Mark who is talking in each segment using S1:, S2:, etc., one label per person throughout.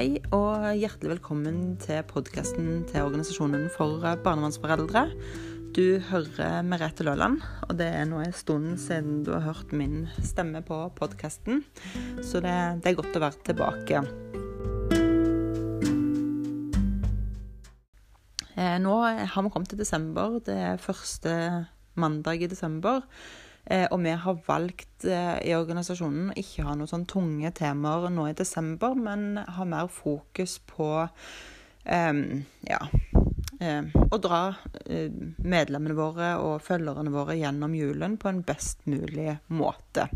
S1: Hei og hjertelig velkommen til podkasten til Organisasjonen for barnevernsforeldre. Du hører Merete Løland, og det er nå en stund siden du har hørt min stemme på podkasten, så det, det, er godt å være tilbake. Eh, nå har vi kommet til desember. Det er første mandag i desember. Eh, og vi har valgt eh, i organisasjonen å ikke ha noen sånn tunge temaer nå i desember, men ha mer fokus på um, ja, um, å dra medlemmene våre og følgerne våre gjennom julen på en best mulig måte.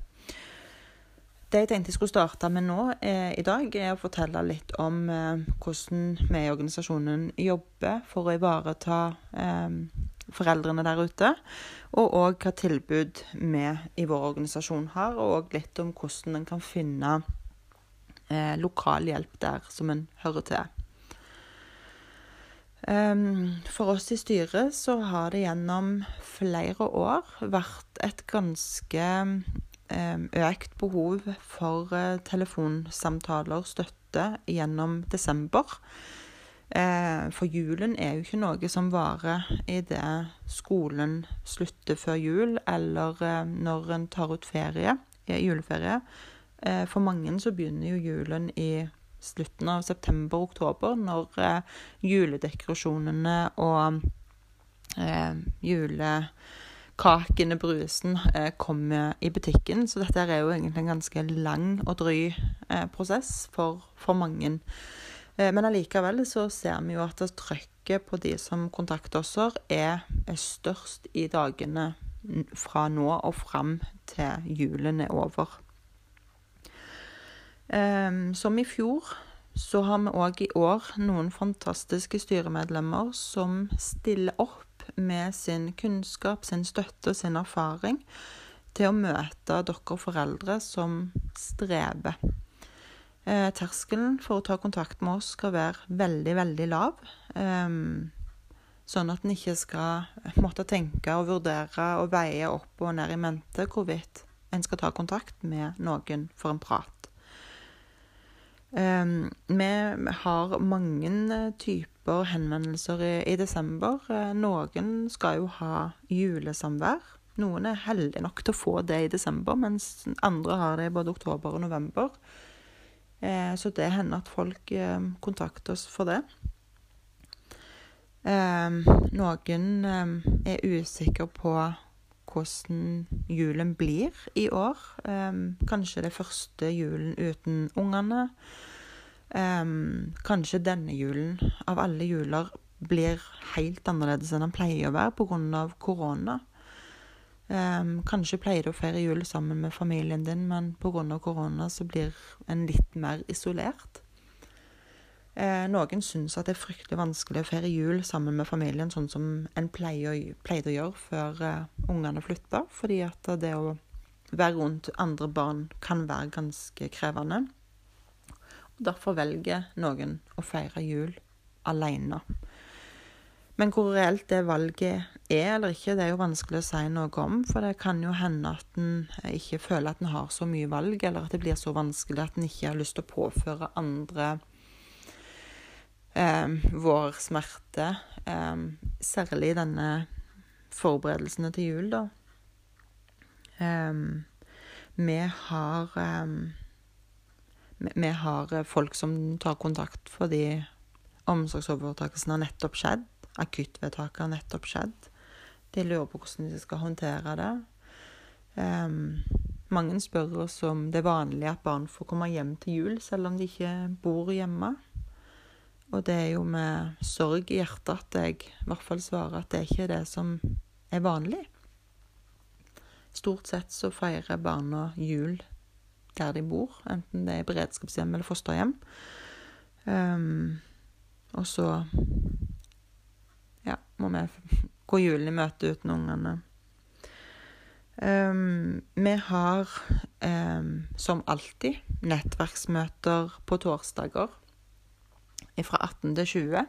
S1: Det jeg tenkte jeg skulle starte med nå eh, i dag, er å fortelle litt om eh, hvordan vi i organisasjonen jobber for å ivareta eh, foreldrene der ute. Og òg hva tilbud vi i vår organisasjon har, og litt om hvordan en kan finne eh, lokal hjelp der som en hører til. Um, for oss i styret så har det gjennom flere år vært et ganske um, økt behov for uh, telefonsamtaler, støtte, gjennom desember. Eh, for julen er jo ikke noe som varer idet skolen slutter før jul, eller eh, når en tar ut ferie, juleferie. Eh, for mange så begynner jo julen i slutten av september-oktober, når juledekorasjonene og julekakene, brusen, kommer i butikken. Så dette er jo egentlig en ganske lang og dry prosess for, for mange. Eh, men allikevel så ser vi jo at trøkket på de som kontakter oss, er størst i dagene fra nå og fram til julen er over. Ehm, som i fjor så har vi òg i år noen fantastiske styremedlemmer som stiller opp med sin kunnskap, sin støtte og sin erfaring til å møte dere foreldre som strever Eh, terskelen for å ta kontakt med oss skal være veldig, veldig lav. Um, sånn at en ikke skal måtte tenke og vurdere og veie opp og ned i mente hvorvidt en skal ta kontakt med noen for en prat. Um, vi har mange typer henvendelser i, i desember. Uh, noen skal jo ha julesamvær. Noen er heldige nok til å få det i desember, mens andre har det i både oktober og november. Eh, så det hender at folk eh, kontakter oss for det. Eh, noen er usikre på hvordan julen blir i år. kanskje det første julen uten ungene. kanskje denne julen, av alle juler, blir helt annerledes enn den pleier å være pga. korona. Um, kanskje pleier du å feire jul sammen med familien din, men pga. korona så blir en litt mer isolert. Uh, noen syns at det er fryktelig vanskelig å feire jul sammen med familien, sånn som en pleide å gjøre før uh, ungene flytta, fordi at det å være rundt andre barn kan være ganske krevende. Og derfor velger noen å feire jul alene. Men hvor reelt det valget er eller ikke, det er jo vanskelig å si noe om. For det kan jo hende at en ikke føler at en har så mye valg, eller at det blir så vanskelig at en ikke har lyst til å påføre andre eh, vår smerte. Eh, særlig denne forberedelsene til jul, da. Eh, vi har eh, Vi har folk som tar kontakt fordi omsorgsovertakelsen har nettopp skjedd. Akuttvedtaket har nettopp skjedd. De lurer på hvordan de skal håndtere det. Um, mange spør oss om det er vanlig at barn får komme hjem til jul selv om de ikke bor hjemme. Og det er jo med sorg i hjertet at jeg i hvert fall svarer at det er ikke det som er vanlig. Stort sett så feirer barna jul der de bor, enten det er beredskapshjem eller fosterhjem. Um, og så må vi gå julen i møte uten ungene. Um, vi har, um, som alltid, nettverksmøter på torsdager fra 18 til 20.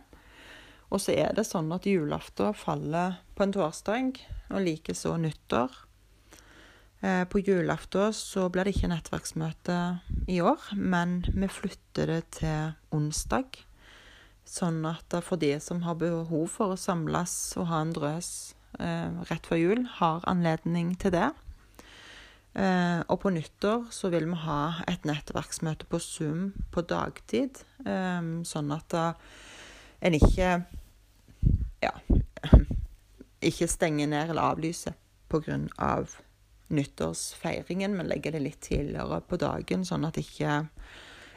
S1: Og så er det sånn at julaften faller på en torsdag, og likeså nyttår. Eh, på julaften så blir det ikke nettverksmøte i år, men vi flytter det til onsdag. Sånn at for de som har behov for å samles og ha en drøs eh, rett før jul, har anledning til det. Eh, og på nyttår så vil vi ha et nettverksmøte på Zoom på dagtid, eh, sånn at en ikke ja, ikke stenger ned eller avlyser pga. Av nyttårsfeiringen, men legger det litt tidligere på dagen, sånn at ikke,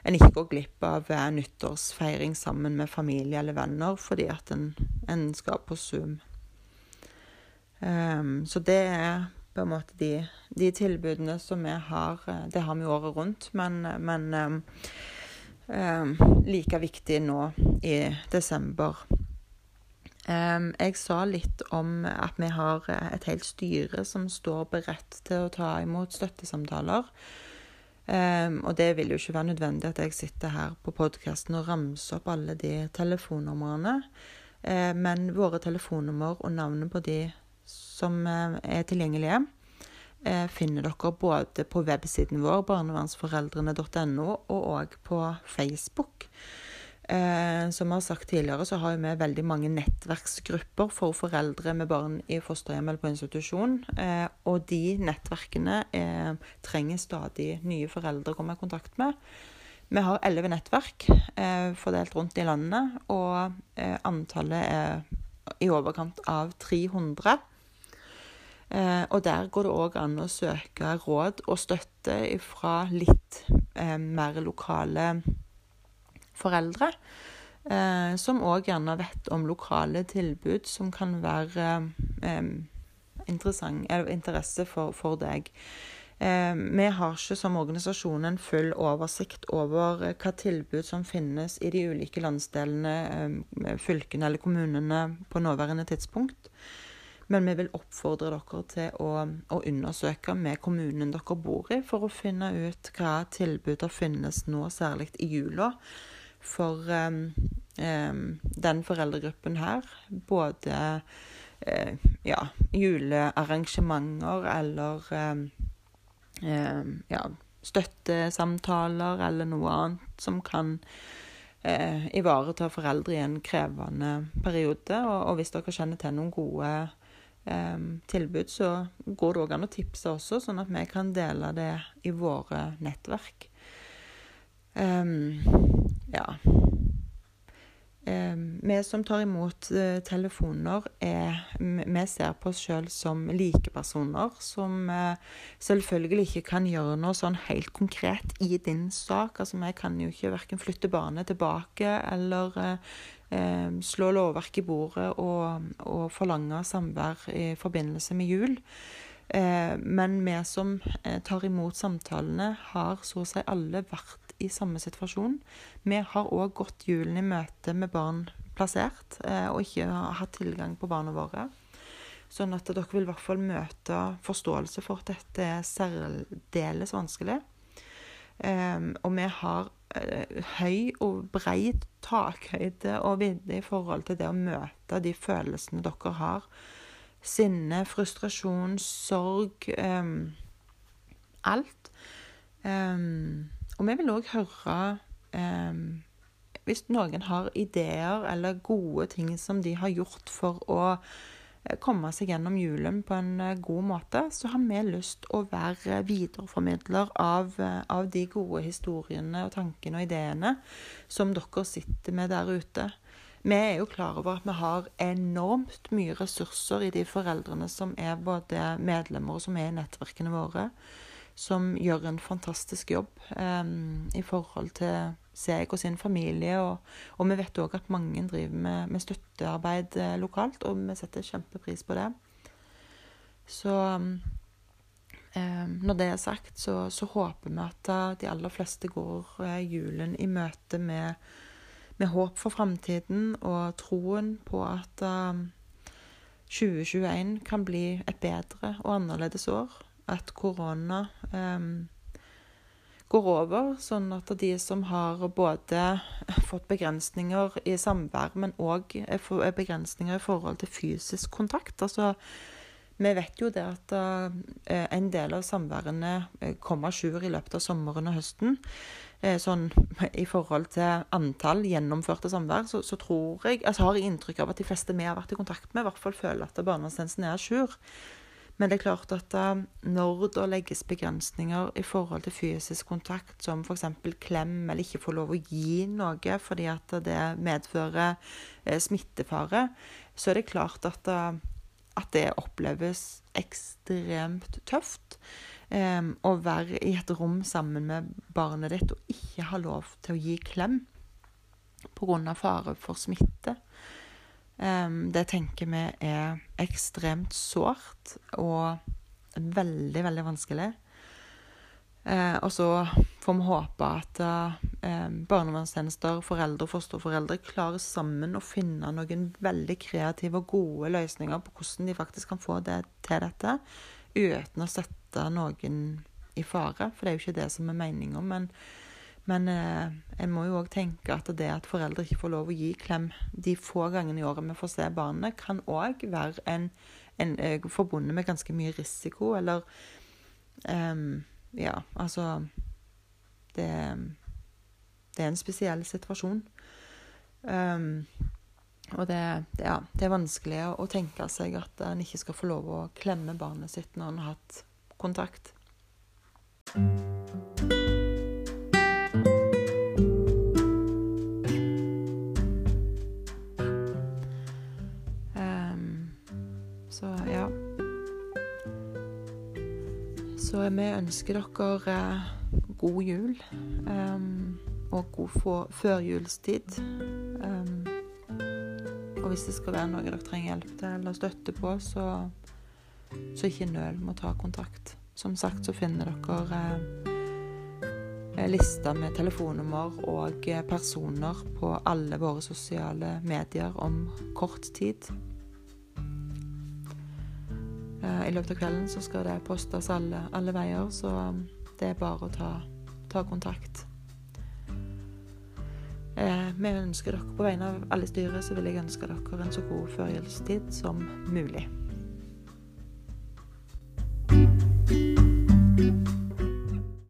S1: en ikke går glipp av nyttårsfeiring sammen med familie eller venner fordi at en, en skal på Zoom. Um, så det er på en måte de, de, tilbudene som vi har. Det har vi året rundt, men, men um, um, like viktig nå i desember. Jeg sa litt om at vi har eh, et helt styre som står beredt til å ta imot støttesamtaler. Um, og det vil jo ikke være nødvendig at jeg sitter her på podkasten og ramser opp alle de telefonnumrene. Uh, men våre telefonnummer og navnet på de som uh, er tilgjengelige, uh, finner dere både på websiden vår, barnevernsforeldrene.no, og òg på Facebook. Eh, som vi har sagt tidligere, så har vi veldig mange nettverksgrupper for foreldre med barn i fosterhjem eller på institusjon. Eh, og de nettverkene eh, trenger stadig nye foreldre å komme i kontakt med. Vi har elleve nettverk eh, fordelt rundt i landet, og eh, antallet er i overkant av 300. Eh, og der går det òg an å søke råd og støtte fra litt mer lokale foreldre. Eh, som òg gjerne vet om lokale tilbud som kan være eh, interesse for, for deg. Eh, vi har ikke som organisasjon en full oversikt over eh, hva tilbud som finnes i de ulike landsdelene, fylkene eller kommunene på nåværende tidspunkt. Men vi vil oppfordre dere til å, å, undersøke med kommunen dere bor i, for å finne ut hva tilbud det finnes nå, særlig i jula for um, um, den foreldregruppen her. Både uh, ja, julearrangementer eller um, ja, støttesamtaler eller noe annet som kan uh, ivareta foreldre i en krevende periode. Og, og hvis dere kjenner til noen gode tilbud, så går det òg an å tipse også, sånn at vi kan dele det i våre nettverk. Um. Vi som tar imot eh, telefoner, er, vi ser på oss sjøl som likepersoner som eh, selvfølgelig ikke kan gjøre noe sånn helt konkret i din sak. Altså, Vi kan jo ikke verken flytte barnet tilbake eller eh, slå lovverk i bordet og, og forlange samvær i forbindelse med jul. Eh, men vi som eh, tar imot samtalene, har så å si alle vært i samme situasjon. Vi har òg gått julen i møte med barn plassert, eh, og ikke hatt tilgang på barna våre. Sånn at dere vil i hvert fall møte forståelse for at dette er særdeles vanskelig. Um, og vi har uh, høy og brei takhøyde og vidde i forhold til det å møte de følelsene dere har. Sinne, frustrasjon, sorg. Alt. Um, og vi vil òg høre eh, hvis noen har ideer eller gode ting som de har gjort for å eh, komme seg gjennom julen på en eh, god måte, så har vi lyst å være videreformidler av, eh, av de gode historiene og tankene og ideene som dere sitter med der ute. Vi er jo klar over at vi har enormt mye ressurser i de foreldrene som er både medlemmer og som er i nettverkene våre som gjør en fantastisk jobb um, i forhold til seg og sin familie. Og, og vi vet òg at mange driver med, med støttearbeid eh, lokalt, og vi setter kjempepris på det. Så um, når det er sagt, så, så, håper vi at uh, de aller fleste går uh, julen i møte med, med håp for framtiden og troen på at uh, 2021 kan bli et bedre og annerledes år at korona går over, sånn at de som har både fått begrensninger i samvær, men òg begrensninger i forhold til fysisk kontakt Altså Vi vet jo det at uh, en del av samværene kommer à jour i løpet av sommeren og høsten. Uh, sånn i forhold til antall gjennomførte samvær, så, så tror jeg, altså har jeg inntrykk av at de fleste vi har vært i kontakt med, i hvert fall føler at barnevernstjenesten er jour. Men det er klart at når det legges begrensninger i forhold til fysisk kontakt, som f.eks. klem eller ikke få lov å gi noe fordi at det medfører smittefare, så er det klart at at det oppleves ekstremt tøft. Um, å være i et rom sammen med barnet ditt og ikke ha lov til å gi klem pga. fare for smitte. Det tenker vi er ekstremt sårt og veldig, veldig vanskelig. Uh, og så får vi håpe at uh, barnevernstjenester, foreldre og fosterforeldre klarer sammen å finne noen veldig kreative og gode løsninger på hvordan de faktisk kan få det til dette, uten å sette noen i fare. For det er jo ikke det som er meninga. Men, men eh, en må jo òg tenke at det at foreldre ikke får lov å gi klem de få gangene i året vi får se barnet, kan òg være en, en, forbundet med ganske mye risiko, eller um, ja, altså det, det, er en spesiell situasjon. Um, og det, det, ja, det, er vanskelig å tenke seg at en ikke skal få lov å klemme barnet sitt når en har hatt kontakt. Så vi ønsker dere eh, god jul um, og god førjulstid. Um, og hvis det skal være noe dere trenger hjelp til eller støtte på, så, så ikke nøl med å ta kontakt. Som sagt så finner dere eh, lister med telefonnummer og personer på alle våre sosiale medier om kort tid. I løpet av kvelden så skal det postes alle, alle veier, så det er bare å ta, ta kontakt. Eh, vi ønsker dere På vegne av alle styret så vil jeg ønske dere en så god førjulstid som mulig.